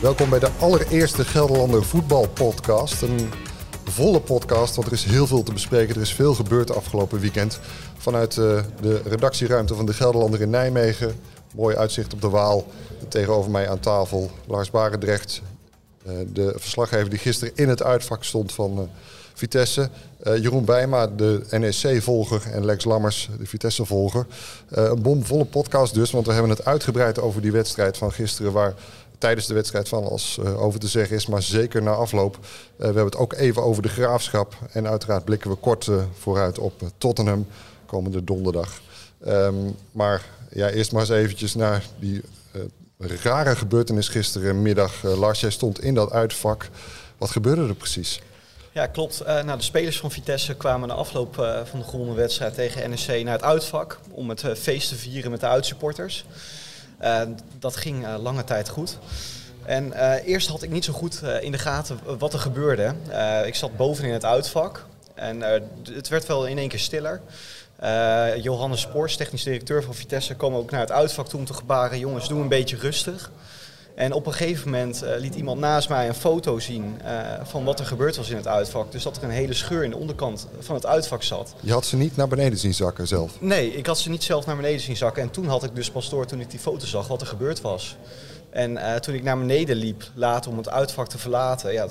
Welkom bij de allereerste Gelderlander voetbalpodcast. Een volle podcast, want er is heel veel te bespreken. Er is veel gebeurd afgelopen weekend. Vanuit uh, de redactieruimte van de Gelderlander in Nijmegen. Mooi uitzicht op de Waal. Tegenover mij aan tafel Lars Barendrecht. Uh, de verslaggever die gisteren in het uitvak stond van uh, Vitesse. Jeroen Bijma, de NEC-volger. En Lex Lammers, de Vitesse-volger. een bomvolle podcast dus, want we hebben het uitgebreid over die wedstrijd van gisteren... waar tijdens de wedstrijd van alles uh, over te zeggen is, maar zeker na afloop. Uh, we hebben het ook even over de graafschap. En uiteraard blikken we kort uh, vooruit op Tottenham komende donderdag. Um, maar ja, eerst maar eens eventjes naar die rare gebeurtenis gisterenmiddag. Lars, jij stond in dat uitvak. Wat gebeurde er precies? Ja, klopt. Uh, nou, de spelers van Vitesse kwamen na afloop van de gewonnen wedstrijd tegen NEC naar het uitvak om het feest te vieren met de uitsupporters. Uh, dat ging uh, lange tijd goed. En uh, eerst had ik niet zo goed in de gaten wat er gebeurde. ik zat boven in het uitvak en het werd wel in één keer stiller. Johannes Spoors, technisch directeur van Vitesse, kwam ook naar het uitvak toe om te gebaren: jongens, doe een beetje rustig. En op een gegeven moment uh, liet iemand naast mij een foto zien uh, van wat er gebeurd was in het uitvak. Dus dat er een hele scheur in de onderkant van het uitvak zat. Je had ze niet naar beneden zien zakken zelf? Nee, ik had ze niet zelf naar beneden zien zakken. En toen had ik dus pas door, toen ik die foto zag, wat er gebeurd was. En uh, toen ik naar beneden liep, later om het uitvak te verlaten, ja,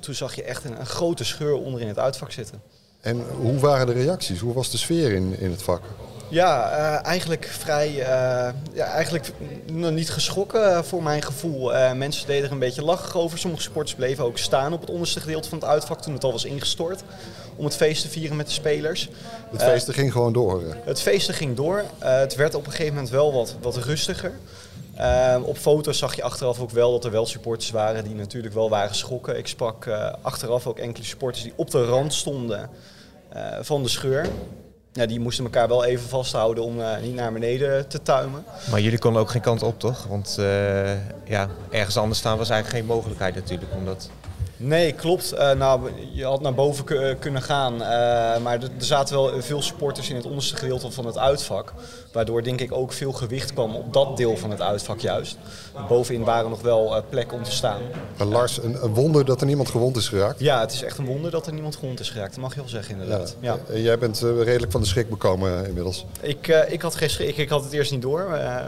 toen zag je echt een, een grote scheur onder in het uitvak zitten. En hoe waren de reacties? Hoe was de sfeer in, in het vak? Ja, uh, eigenlijk vrij, uh, ja, eigenlijk nog niet geschrokken voor mijn gevoel. Uh, mensen deden er een beetje lachig over. Sommige sporters bleven ook staan op het onderste gedeelte van het uitvak toen het al was ingestort. Om het feest te vieren met de spelers. Het feest ging gewoon door? Het feest ging door. het werd op een gegeven moment wel wat, wat rustiger. op foto's zag je achteraf ook wel dat er wel supporters waren die natuurlijk wel waren geschrokken. Ik sprak achteraf ook enkele supporters die op de rand stonden van de scheur ja, die moesten elkaar wel even vasthouden om uh, niet naar beneden te tuimen. Maar jullie konden ook geen kant op, toch? Want uh, ja, ergens anders staan was eigenlijk geen mogelijkheid natuurlijk. Omdat Nee, klopt. Uh, nou, je had naar boven kunnen gaan. Uh, maar er zaten wel veel supporters in het onderste gedeelte van het uitvak. Waardoor denk ik ook veel gewicht kwam op dat deel van het uitvak juist. Bovenin waren nog wel uh, plekken om te staan. Maar Lars, een, een, wonder dat er niemand gewond is geraakt? Ja, het is echt een wonder dat er niemand gewond is geraakt. Dat mag je wel zeggen inderdaad. Ja. ja. Jij bent redelijk van de schrik bekomen inmiddels. Ik, ik had geen schrik. Ik had het eerst niet door.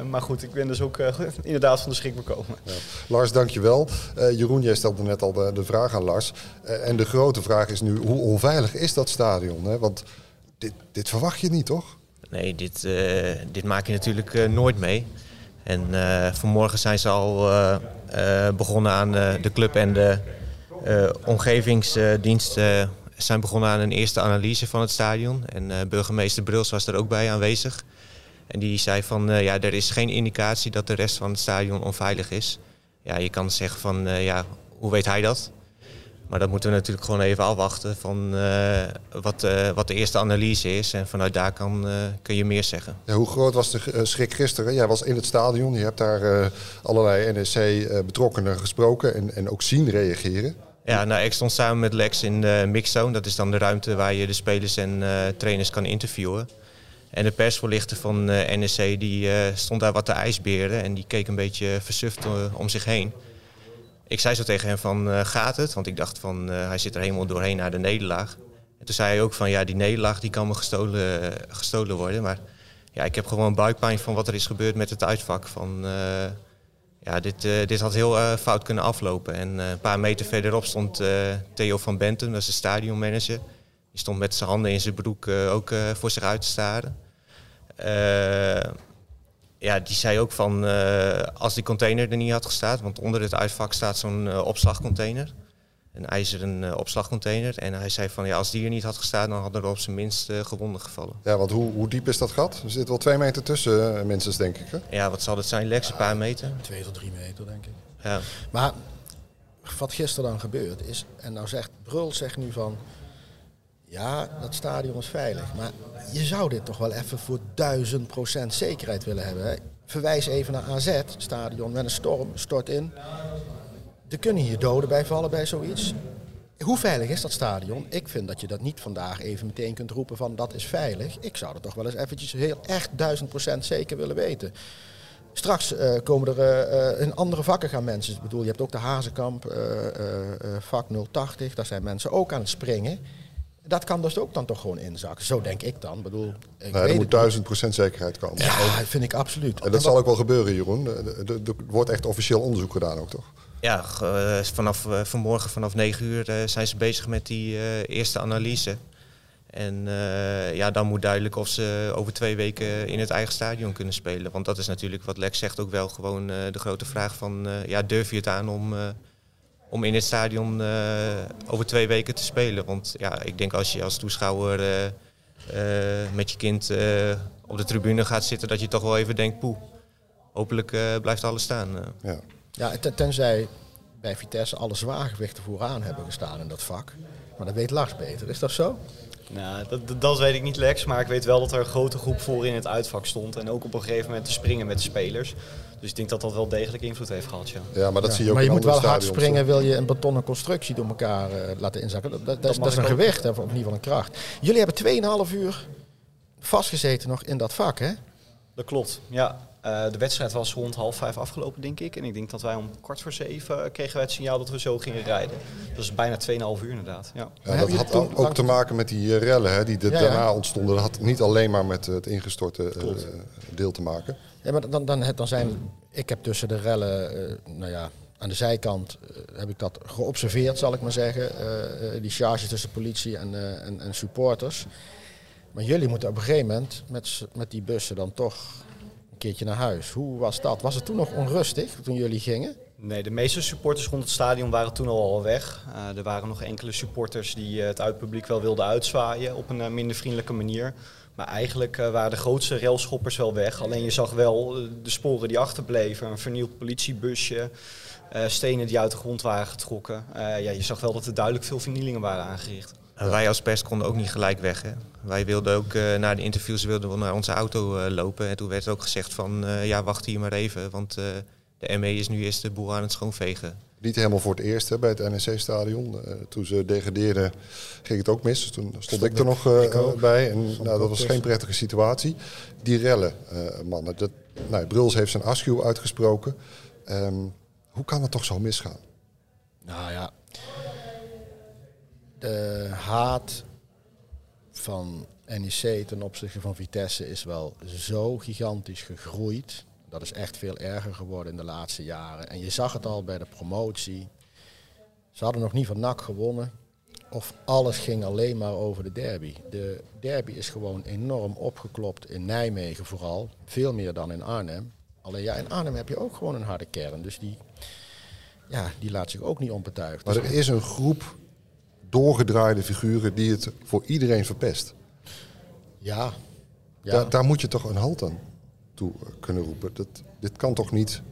maar goed, ik ben dus ook inderdaad van de schrik bekomen. Ja. Lars, dankjewel. Jeroen, jij stelde net al de, de vraag aan Lars. Uh, en de grote vraag is nu, hoe onveilig is dat stadion? Want dit, dit verwacht je niet, toch? Nee, dit, uh, dit maak je natuurlijk uh, nooit mee. En vanmorgen zijn ze al begonnen aan de club en de omgevingsdienst zijn begonnen aan een eerste analyse van het stadion. En burgemeester Bruls was er ook bij aanwezig. En die zei van, ja, er is geen indicatie dat de rest van het stadion onveilig is. Ja, je kan zeggen van, ja, hoe weet hij dat? Maar dat moeten we natuurlijk gewoon even afwachten van uh, wat, uh, wat de eerste analyse is. En vanuit daar kan, uh, kun je meer zeggen. Ja, hoe groot was de schrik gisteren? Jij was in het stadion, je hebt daar allerlei NEC-betrokkenen gesproken en, en ook zien reageren. Ja, nou, ik stond samen met Lex in de mixzone. Dat is dan de ruimte waar je de spelers en trainers kan interviewen. En de persvoorlichter van NEC die, stond daar wat te ijsberen en die keek een beetje versuft om zich heen. Ik zei zo tegen hem van, uh, gaat het? Want ik dacht van, uh, hij zit er helemaal doorheen naar de nederlaag. En toen zei hij ook van, ja, die nederlaag die kan me gestolen, gestolen worden. Maar ja, ik heb gewoon buikpijn van wat er is gebeurd met het uitvak. Van, ja, dit, dit had heel fout kunnen aflopen. En een paar meter verderop stond Theo van Benten, dat is de stadionmanager. Die stond met zijn handen in zijn broek ook voor zich uit te staren ja, die zei ook van uh, als die container er niet had gestaan, want onder het uitvak staat zo'n uh, opslagcontainer. Een ijzeren uh, opslagcontainer. En hij zei van ja, als die er niet had gestaan, dan hadden er op zijn minst gewonden gevallen. Ja, want hoe, hoe diep is dat gat? Er zit wel twee meter tussen, minstens, denk ik. Hè? Ja, wat zal het zijn, Lex? Een paar meter? Twee tot drie meter, denk ik. Ja. Maar wat gisteren dan gebeurt is, en nou zegt Brul zegt nu van ja, dat stadion is veilig. Maar je zou dit toch wel even voor duizend procent zekerheid willen hebben. Verwijs even naar AZ, stadion met een storm, stort in. Er kunnen hier doden bij vallen bij zoiets. Hoe veilig is dat stadion? Ik vind dat je dat niet vandaag even meteen kunt roepen van dat is veilig. Ik zou er toch wel eens eventjes heel echt duizend procent zeker willen weten. Straks uh, komen er uh, in andere vakken gaan mensen. Ik bedoel, je hebt ook de Hazenkamp, vak 080. Daar zijn mensen ook aan het springen. Dat kan dus ook dan toch gewoon inzakken. Zo denk ik dan. Ik bedoel, ik nee, er moet duizend procent zekerheid komen. Ja, dat vind ik absoluut. En dat zal ook wel gebeuren, Jeroen. Er wordt echt officieel onderzoek gedaan ook, toch? Ja, vanaf vanmorgen vanaf 9 uur zijn ze bezig met die eerste analyse. En uh, ja, dan moet duidelijk of ze over twee weken in het eigen stadion kunnen spelen. Want dat is natuurlijk wat Lex zegt ook wel gewoon uh, de grote vraag van... Uh, ja, durf je het aan om, om in het stadion over twee weken te spelen? Want ja, ik denk als je als toeschouwer met je kind op de tribune gaat zitten... dat je toch wel even denkt, poeh, hopelijk blijft alles staan. Ja, ja tenzij bij Vitesse alle zwaargewichten vooraan hebben gestaan in dat vak. Maar dat weet Lars beter, is dat zo? Nou, dat, dat, weet ik niet, Lex. Maar ik weet wel dat er een grote groep voor in het uitvak stond. En ook op een gegeven moment te springen met de spelers. Dus ik denk dat dat wel degelijk invloed heeft gehad, ja. Ja, maar dat zie je ook Maar je moet wel hard springen, wil je een betonnen constructie door elkaar uh, laten inzakken. Dat, dat, dat, dat is een gewicht, hè, of in ieder geval een kracht. Jullie hebben 2,5 uur vastgezeten nog in dat vak, hè? Dat klopt, ja. Uh, de wedstrijd was rond half vijf afgelopen, denk ik. En ik denk dat wij om kwart voor zeven uh, kregen wij het signaal dat we zo gingen rijden. Dat is bijna 2,5 uur inderdaad. Ja. ja dat had ook, ook te maken met die uh, rellen hè, die ja, daarna ja. ontstonden. Dat had niet alleen maar met het ingestorte deel te maken. Ja, maar dan, dan, dan zijn... Ik heb tussen de rellen, nou ja, aan de zijkant heb ik dat geobserveerd, zal ik maar zeggen. die charge tussen politie en, en, en supporters. Maar jullie moeten op een gegeven moment met, met die bussen dan toch keertje naar huis. Hoe was dat? Was het toen nog onrustig toen jullie gingen? Nee, de meeste supporters rond het stadion waren toen al weg. Uh, er waren nog enkele supporters die uh, het uitpubliek wel wilden uitzwaaien op een uh, minder vriendelijke manier. Maar eigenlijk waren de grootste railschoppers wel weg. Alleen je zag wel de sporen die achterbleven. Een vernield politiebusje, stenen die uit de grond waren getrokken. ja, je zag wel dat er duidelijk veel vernielingen waren aangericht. Wij als pers konden ook niet gelijk weg. Hè. Wij wilden ook uh, na de interviews wilden we naar onze auto uh, lopen. En toen werd ook gezegd van uh, ja, wacht hier maar even. Want de ME is nu eerst de boel aan het schoonvegen. Niet helemaal voor het eerst hè, bij het NEC-stadion. toen ze degradeerden ging het ook mis. Dus toen stond, ik er nog bij. En nou, dat was geen prettige situatie. Die rellen, mannen. Dat, nou, Bruls heeft zijn afschuw uitgesproken. Um, hoe kan het toch zo misgaan? Nou ja, de haat van NEC ten opzichte van Vitesse is wel zo gigantisch gegroeid. Dat is echt veel erger geworden in de laatste jaren. En je zag het al bij de promotie. Ze hadden nog niet van NAC gewonnen. Of alles ging alleen maar over de derby. De derby is gewoon enorm opgeklopt in Nijmegen vooral. Veel meer dan in Arnhem. Alleen ja, in Arnhem heb je ook gewoon een harde kern. Dus die, ja, die laat zich ook niet onbetuigd. Maar er is een groep doorgedraaide figuren die het voor iedereen verpest. Ja. ja. Daar, daar moet je toch een halt aan toe kunnen roepen. Dat, dit kan toch niet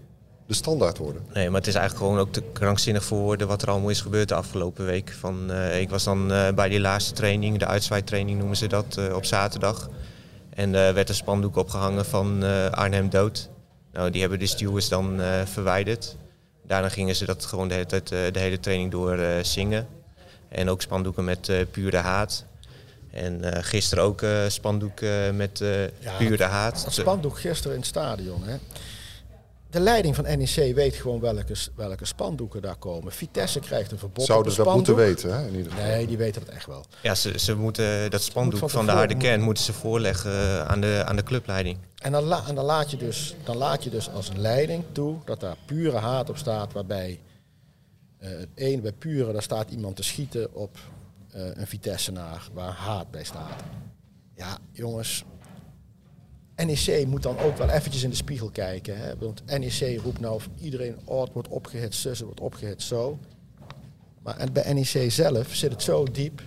de standaard worden? Nee, maar het is eigenlijk gewoon ook te krankzinnig voor woorden wat er allemaal is gebeurd de afgelopen week. Van, uh, ik was dan uh, bij die laatste training, de uitzwaaitraining noemen ze dat, uh, op zaterdag. En er werd een spandoek opgehangen van Arnhem dood. Nou, die hebben de stewards dan verwijderd. Daarna gingen ze dat gewoon de hele, tijd, de hele training door zingen. En ook spandoeken met uh, pure haat. En uh, gisteren ook uh, spandoeken met ja, pure haat. Dat spandoek gisteren in het stadion. Hè. De leiding van NEC weet gewoon welke, welke spandoeken daar komen. Vitesse krijgt een verbod Zouden ze dat moeten weten, hè, in ieder geval. Nee, die weten het echt wel. Ja, ze, ze moeten dat spandoek van, van de harde kern moeten ze voorleggen aan de, aan de clubleiding. En, dan, en laat je dus, dan laat je dus als leiding toe dat daar pure haat op staat... waarbij Eén, uh, bij Pure, daar staat iemand te schieten op uh, een Vitessenaar waar haat bij staat. Ja, jongens. NEC moet dan ook wel eventjes in de spiegel kijken. Hè? Want NEC roept nou iedereen, oh het wordt opgehitst, zus, het wordt opgehitst zo. Maar bij NEC zelf zit het zo diep,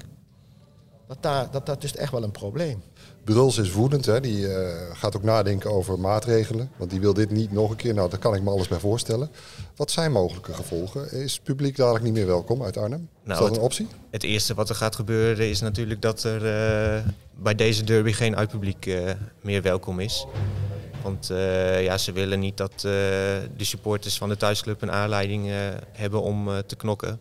dat, daar, dat, dat is echt wel een probleem. Bruls is woedend, hè? die uh, gaat ook nadenken over maatregelen. Want die wil dit niet nog een keer. Nou, daar kan ik me alles bij voorstellen. Wat zijn mogelijke gevolgen? Is het publiek dadelijk niet meer welkom uit Arnhem? Nou, is dat een optie? Het, het, eerste wat er gaat gebeuren is natuurlijk dat er uh, bij deze derby geen uitpubliek uh, meer welkom is. Want ja, ze willen niet dat de supporters van de thuisclub een aanleiding hebben om te knokken.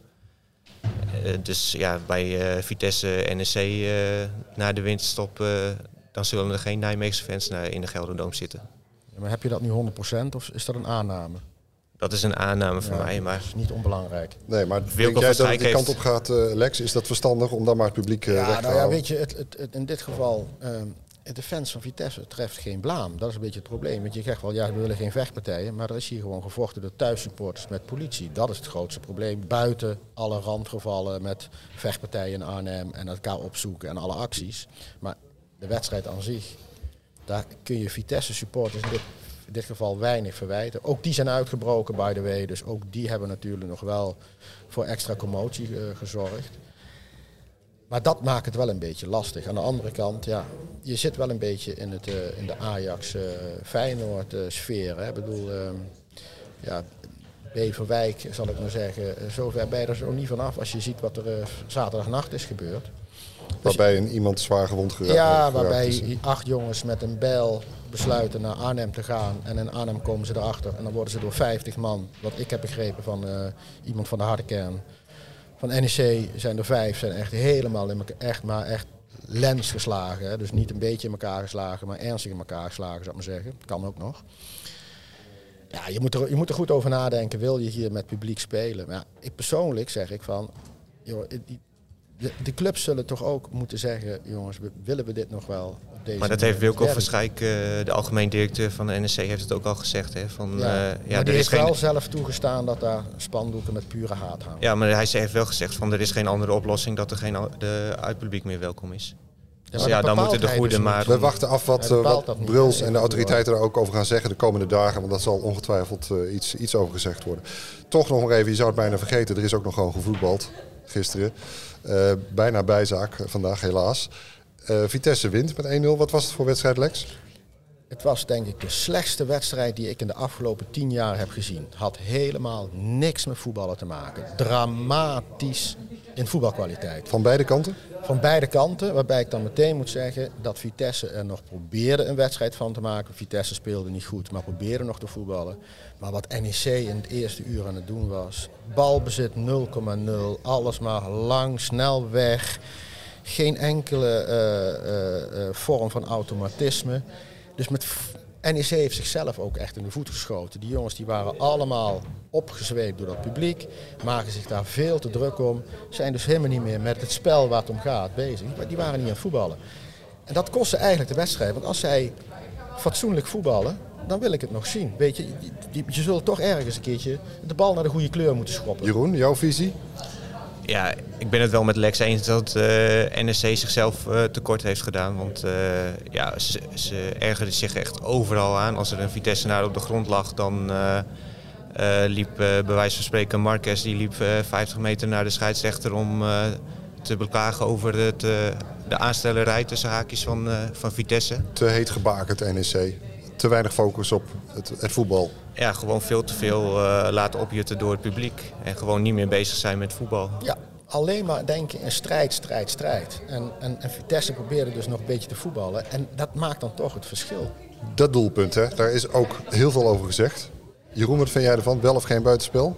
dus ja, bij Vitesse NEC na de winterstop dan zullen er geen Nijmeegse fans in de Gelderdoom zitten. Maar heb je dat nu 100% of is dat een aanname? Dat is een aanname van Ja, mij, maar Dat is niet onbelangrijk. Nee, maar Wilco denk jij dat het die kant op gaat, eh, Lex? Is dat verstandig om dan maar het publiek eh, weg Ja, te nou ja, weet je, het, het, het- in dit geval, ehm de fans van Vitesse treft geen blaam. Dat is een beetje het probleem. Want je zegt wel, ja, we willen geen vechtpartijen. Maar er is hier gewoon gevochten door thuissupporters met politie. Dat is het grootste probleem. Buiten alle randgevallen met vechtpartijen in Arnhem en elkaar opzoeken en alle acties. Maar de wedstrijd aan zich, daar kun je Vitesse supporters in dit, geval weinig verwijten. Ook die zijn uitgebroken, by the way. Dus ook die hebben natuurlijk nog wel voor extra commotie eh, gezorgd. Maar dat maakt het wel een beetje lastig. Aan de andere kant, ja, je zit wel een beetje in, het, eh, in de Ajax-Feyenoord-sfeer. Ik bedoel, ehm, ja, Beverwijk, zal ik maar zeggen, eh, zover ben je er zo niet vanaf als je ziet wat er eh, zaterdagnacht is gebeurd. Waarbij een iemand zwaar gewond geraakt Ja, waarbij acht jongens met een bijl besluiten naar Arnhem te gaan. En in Arnhem komen ze erachter en dan worden ze door 50 man, wat ik heb begrepen van eh, iemand van de harde kern. Van NEC zijn er vijf, zijn echt helemaal in elkaar, echt, maar echt lens geslagen. Hè. Dus niet een beetje in elkaar geslagen, maar ernstig in elkaar geslagen, zou ik maar zeggen. Kan ook nog. Ja, je moet, er, je moet er goed over nadenken, wil je hier met publiek spelen? Maar ja, ik persoonlijk zeg ik van, joh, de, de clubs zullen toch ook moeten zeggen, jongens, we- willen we dit nog wel op deze Maar dat heeft Wilco Ja, van Schijk, eh, de algemeen directeur van de NEC, heeft het ook al gezegd. Hè, van, Ja, eh, ja, maar er die is heeft geen, wel zelf toegestaan dat daar spandoeken met pure haat hangen. ja, maar hij heeft wel gezegd van er is geen andere oplossing dat er geen de uitpubliek meer welkom is. Dus maar ja, dan moeten de goede dus maar... We wachten af wat, eh, wat Bruls en de autoriteiten er ook over gaan zeggen de komende dagen. Want dat zal ongetwijfeld iets, iets over gezegd worden. Toch nog maar even, je zou het bijna vergeten. Er is ook nog gewoon gevoetbald gisteren. Eh, bijna bijzaak vandaag helaas. Eh, Vitesse wint met 1-0. Wat was het voor wedstrijd Lex? Het was denk ik de slechtste wedstrijd die ik in de afgelopen tien jaar heb gezien. Had helemaal niks met voetballen te maken. Dramatisch in voetbalkwaliteit. Van beide kanten? Van beide kanten, waarbij ik dan meteen moet zeggen dat Vitesse er nog probeerde een wedstrijd van te maken. Vitesse speelde niet goed, maar probeerde nog te voetballen. Maar wat NEC in het eerste uur aan het doen was, balbezit 0,0, alles maar lang, snel weg. Geen enkele eh, eh, eh, vorm van automatisme. Dus met NEC heeft zichzelf ook echt in de voet geschoten. Die jongens die waren allemaal opgezweept door dat publiek, maken zich daar veel te druk om, zijn dus helemaal niet meer met het spel waar het om gaat bezig. Maar die waren niet aan voetballen. En dat kostte eigenlijk de wedstrijd, want als zij fatsoenlijk voetballen, dan wil ik het nog zien. Weet je, die- je zult toch ergens een keertje de bal naar de goede kleur moeten schoppen. Jeroen, jouw visie? Ja, ik ben het wel met Lex eens dat eh NEC zichzelf eh, tekort heeft gedaan. Want eh, ja, ze, ze ergerden zich echt overal aan. Als er een Vitesse-naar op de grond lag, dan liep bij wijze van spreken Marquez... die liep eh, 50 meter naar de scheidsrechter om te beklagen over het, de aanstellerij tussen haakjes van, van Vitesse. Te heet gebakerd NEC. Te weinig focus op het, het voetbal. Ja, gewoon veel te veel eh, laten opjutten door het publiek. En gewoon niet meer bezig zijn met voetbal. Ja, alleen maar denken in strijd, strijd, strijd. En, en, en Vitesse probeerde dus nog een beetje te voetballen. En dat maakt dan toch het verschil. Dat doelpunt, hè, daar is ook heel veel over gezegd. Jeroen, wat vind jij ervan? Wel of geen buitenspel?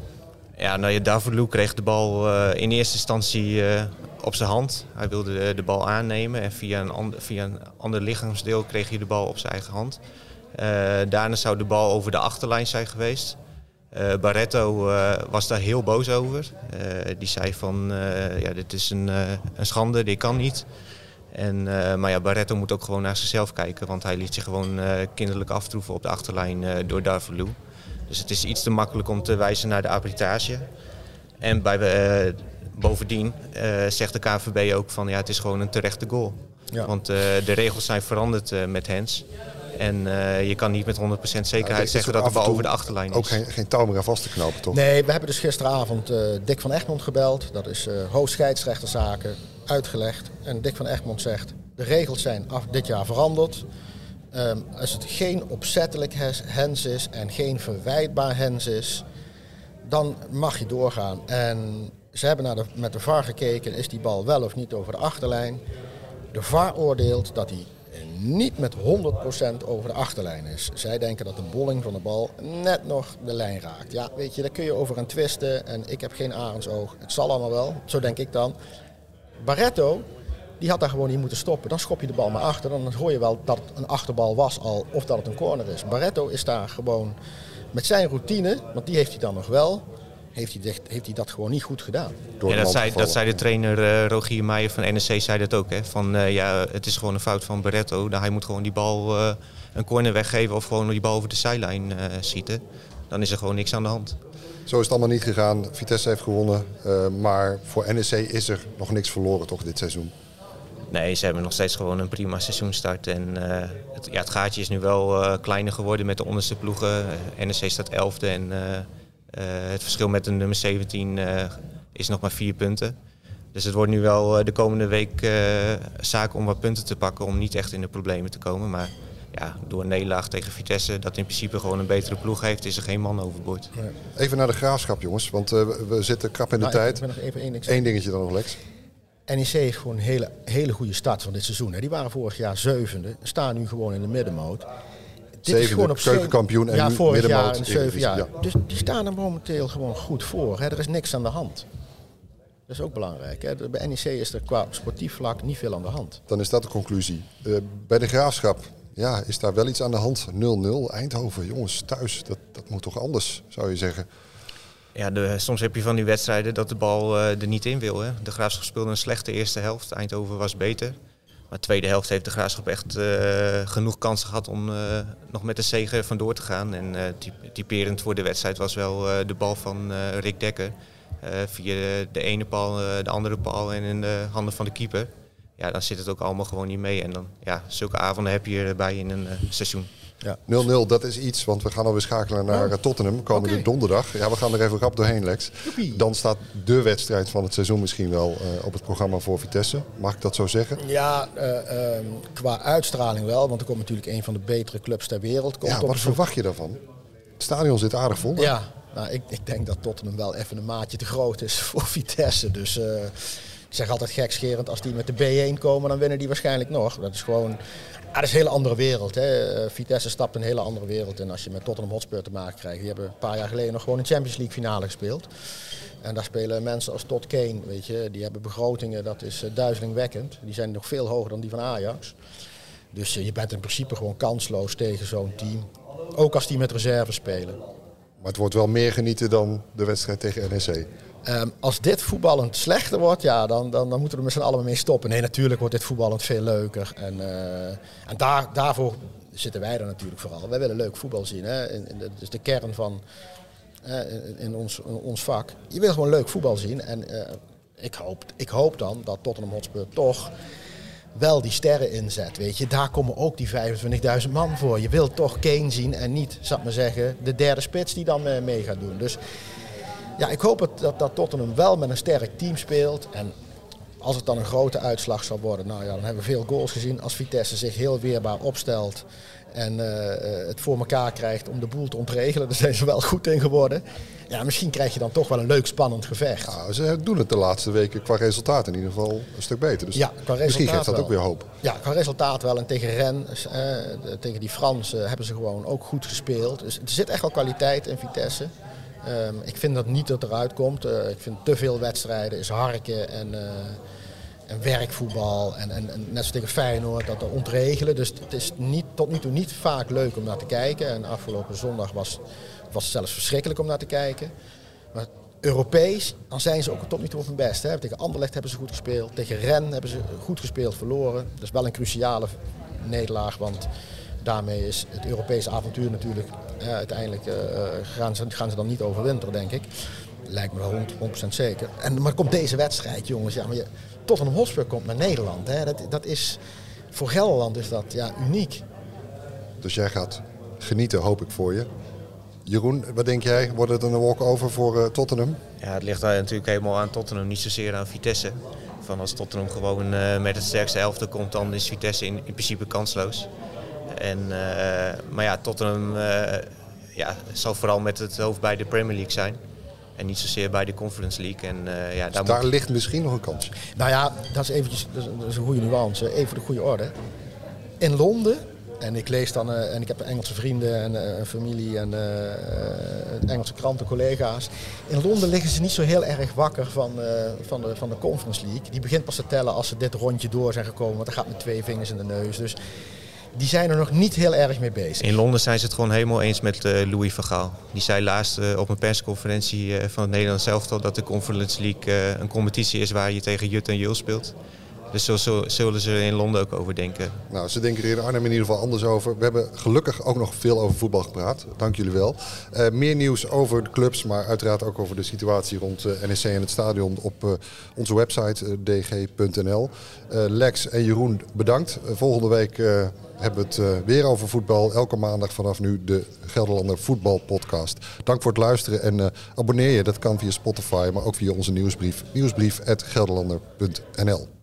Ja, nou ja, Davulou kreeg de bal eh, in eerste instantie eh, op zijn hand. Hij wilde de, de bal aannemen en via een, ander, via een ander lichaamsdeel kreeg hij de bal op zijn eigen hand. Eh, daarna zou de bal over de achterlijn zijn geweest. Eh, Barretto eh, was daar heel boos over. Die zei van, ja, dit is een, een schande, dit kan niet. En, maar ja, Barretto moet ook gewoon naar zichzelf kijken, want hij liet zich gewoon kinderlijk aftroeven op de achterlijn door Darvalu. Dus het is iets te makkelijk om te wijzen naar de arbitrage. En bij, bovendien zegt de KNVB ook van ja, het is gewoon een terechte goal. Ja. Want de regels zijn veranderd met Hens. En eh, je kan niet met 100% Ja, het zekerheid zeggen dat de en bal over de achterlijn is. Ook geen, geen touw meer aan vast te knopen, toch? Nee, we hebben dus gisteravond eh, Dick van Egmond gebeld. Dat is eh hoofdscheidsrechterzaken uitgelegd. En Dick van Egmond zegt, de regels zijn af, dit jaar veranderd. Ehm, als het geen opzettelijk hens is en geen verwijtbaar hens is, dan mag je doorgaan. En ze hebben naar de, met de VAR gekeken, is die bal wel of niet over de achterlijn. De VAR oordeelt dat hij niet met 100% over de achterlijn is. Zij denken dat de bolling van de bal net nog de lijn raakt. Ja, weet je, daar kun je over aan twisten. En ik heb geen arendsoog. Het zal allemaal wel, zo denk ik dan. Barretto Die had daar gewoon niet moeten stoppen. Dan schop je de bal maar achter. Dan hoor je wel dat het een achterbal was al of dat het een corner is. Barretto is daar gewoon met zijn routine, want die heeft hij dan nog wel, heeft hij, heeft hij dat gewoon niet goed gedaan. Door ja, dat, zei, dat zei de trainer uh, Rogier Meijer van NEC zei dat ook. Hè? Van, uh, ja, het is gewoon een fout van Barretto. Hij moet gewoon die bal uh, een corner weggeven of gewoon die bal over de zijlijn schieten. Dan is er gewoon niks aan de hand. Zo is het allemaal niet gegaan. Vitesse heeft gewonnen. maar voor NEC is er nog niks verloren toch dit seizoen? Nee, ze hebben nog steeds gewoon een prima seizoenstart. En uh, het, ja, het gaatje is nu wel uh, kleiner geworden met de onderste ploegen. NEC staat 11e en uh, het verschil met de nummer 17 is nog maar vier punten. Dus het wordt nu wel de komende week zaak om wat punten te pakken om niet echt in de problemen te komen. Maar ja, door een nederlaag tegen Vitesse, dat in principe gewoon een betere ploeg heeft, is er geen man overboord. Even naar de graafschap, jongens, want we zitten krap in de Nou, tijd. Ik ben nog even één Eén dingetje dan nog, Lex. NEC heeft gewoon een hele, hele goede start van dit seizoen. Hè. Die waren vorig jaar zevende, staan nu gewoon in de middenmoot. Dit is gewoon op keukenkampioen en ja, nu vorig jaar middenmoot. in zeven jaar. Ja. Dus die staan er momenteel gewoon goed voor. Hè. Er is niks aan de hand. Dat is ook belangrijk. Hè. Bij NEC is er qua sportief vlak niet veel aan de hand. Dan is dat de conclusie. Uh, bij de graafschap ja, is daar wel iets aan de hand. 0-0 Eindhoven. Jongens, thuis, dat, dat moet toch anders, zou je zeggen. Ja, de, soms heb je van die wedstrijden dat de bal uh, er niet in wil. Hè. De Graafschap speelde een slechte eerste helft. Eindhoven was beter. Maar de tweede helft heeft de Graafschap echt uh, genoeg kansen gehad om uh, nog met de zege vandoor te gaan. En typerend voor de wedstrijd was wel de bal van Rick Dekker. via de, de, ene paal, de andere paal en in de handen van de keeper. Ja, dan zit het ook allemaal gewoon niet mee. En dan, ja, zulke avonden heb je erbij in een seizoen. 0-0, ja. dat is iets, want we gaan alweer schakelen naar oh. Tottenham komende okay. donderdag. Ja, we gaan er even rap doorheen, Lex. Joepie. Dan staat de wedstrijd van het seizoen misschien wel uh, op het programma voor Vitesse. Mag ik dat zo zeggen? Ja, uh, um, qua uitstraling wel, want er komt natuurlijk een van de betere clubs ter wereld. Komt ja, wat verwacht je daarvan? Het stadion zit aardig vol. Ja, nou, ik, ik, denk dat Tottenham wel even een maatje te groot is voor Vitesse. Dus uh, ik zeg altijd gekscherend, als die met de B1 komen, dan winnen die waarschijnlijk nog. Dat is gewoon ja, dat is een hele andere wereld. Hè. Vitesse stapt een hele andere wereld in als je met Tottenham Hotspur te maken krijgt. Die hebben een paar jaar geleden nog gewoon een Champions League finale gespeeld. En daar spelen mensen als Todd Kane, weet je, die hebben begrotingen, dat is uh, duizelingwekkend. Die zijn nog veel hoger dan die van Ajax. Dus uh, je bent in principe gewoon kansloos tegen zo'n team. Ook als die met reserve spelen. Maar het wordt wel meer genieten dan de wedstrijd tegen NEC. Um, als dit voetballend slechter wordt, ja, dan, dan, dan moeten we er met z'n allen mee stoppen. Nee, natuurlijk wordt dit voetballend veel leuker. En, uh, en daar, daarvoor zitten wij er natuurlijk vooral. Wij willen leuk voetbal zien. Hè? Dat is de kern van in, ons, ons vak. Je wil gewoon leuk voetbal zien. En uh, ik, hoop, ik hoop dan dat Tottenham Hotspur toch wel die sterren inzet. Weet je, daar komen ook die 25.000 man voor. Je wilt toch Kane zien en niet, zal ik maar zeggen, de derde spits die dan mee gaat doen. Dus ja, ik hoop het, dat, dat Tottenham wel met een sterk team speelt. En als het dan een grote uitslag zal worden, nou ja, dan hebben we veel goals gezien. Als Vitesse zich heel weerbaar opstelt en uh, het voor elkaar krijgt om de boel te ontregelen, daar zijn ze wel goed in geworden. Ja, misschien krijg je dan toch wel een leuk spannend gevecht. Ja, ze doen het de laatste weken qua resultaat in ieder geval een stuk beter. Dus ja, qua misschien geeft dat wel. ook weer hoop. Ja, qua resultaat wel. En tegen Rennes, eh, tegen die Fransen, hebben ze gewoon ook goed gespeeld. Dus er zit echt wel kwaliteit in Vitesse. Um, ik vind dat niet dat eruit komt. Uh, ik vind te veel wedstrijden is harken en, uh, en werkvoetbal. En, en, net zoals tegen Feyenoord, dat ontregelen. Dus het is niet, tot nu toe niet vaak leuk om naar te kijken. En afgelopen zondag was, was het zelfs verschrikkelijk om naar te kijken. Maar Europees, dan zijn ze ook tot nu toe op hun best. Hè. Tegen Anderlecht hebben ze goed gespeeld. Tegen Rennes hebben ze goed gespeeld, verloren. Dat is wel een cruciale nederlaag, want daarmee is het Europese avontuur natuurlijk ja, uiteindelijk uh, gaan, ze, gaan ze dan niet overwinteren, denk ik. Lijkt me wel 100%, zeker. En, maar komt deze wedstrijd, jongens. Ja, maar je, Tottenham Hotspur komt naar Nederland. Hè. Dat, dat is, voor Gelderland is dat ja, uniek. Dus jij gaat genieten, hoop ik voor je. Jeroen, wat denk jij? Wordt het een walk-over voor uh, Tottenham? Ja, het ligt daar natuurlijk helemaal aan Tottenham, niet zozeer aan Vitesse. Van als Tottenham gewoon uh, met het sterkste elfte komt, dan is Vitesse in, in principe kansloos. En, uh, maar ja, Tottenham uh, ja, zal vooral met het hoofd bij de Premier League zijn. En niet zozeer bij de Conference League. En, uh, ja, dus daar daar moet... ligt misschien nog een kans. Nou ja, dat is, eventjes, dat is, dat is een goede nuance. Even voor de goede orde. In Londen, en ik lees dan, en ik heb Engelse vrienden en familie en Engelse kranten, collega's. In Londen liggen ze niet zo heel erg wakker van, van, de, van de Conference League. Die begint pas te tellen als ze dit rondje door zijn gekomen, want dan gaat met twee vingers in de neus. Dus die zijn er nog niet heel erg mee bezig. In Londen zijn ze het gewoon helemaal eens met uh, Louis van Gaal. Die zei laatst uh, op een persconferentie uh, van het Nederlands elftal dat de Conference League een competitie is waar je tegen Jut en Jul speelt. Dus zo, zullen ze in Londen ook over denken. Nou, ze denken er in Arnhem in ieder geval anders over. We hebben gelukkig ook nog veel over voetbal gepraat. Dank jullie wel. Uh, meer nieuws over de clubs, maar uiteraard ook over de situatie rond uh, NEC en het stadion op uh, onze website dg.nl. Lex en Jeroen, bedankt. volgende week hebben we het weer over voetbal. Elke maandag vanaf nu de Gelderlander Voetbalpodcast. Dank voor het luisteren en abonneer je. Dat kan via Spotify, maar ook via onze nieuwsbrief. Nieuwsbrief.gelderlander.nl